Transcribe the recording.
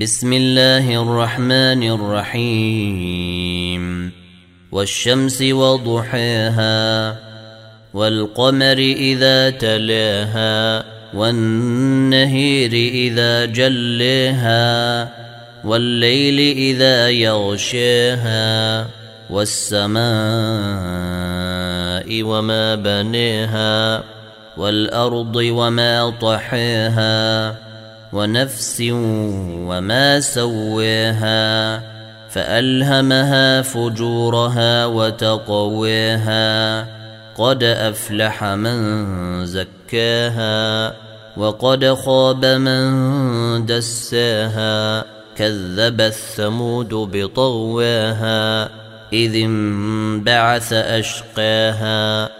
بسم الله الرحمن الرحيم. والشمس وضحاها والقمر إذا تلاها والنهير إذا جليها والليل إذا يغشاها والسماء وما بنيها والأرض وما طحاها ونفس وما سواها فألهمها فجورها وتقواها قد أفلح من زكاها وقد خاب من دساها كذب الثمود بطغواها إذ انبعث أشقاها.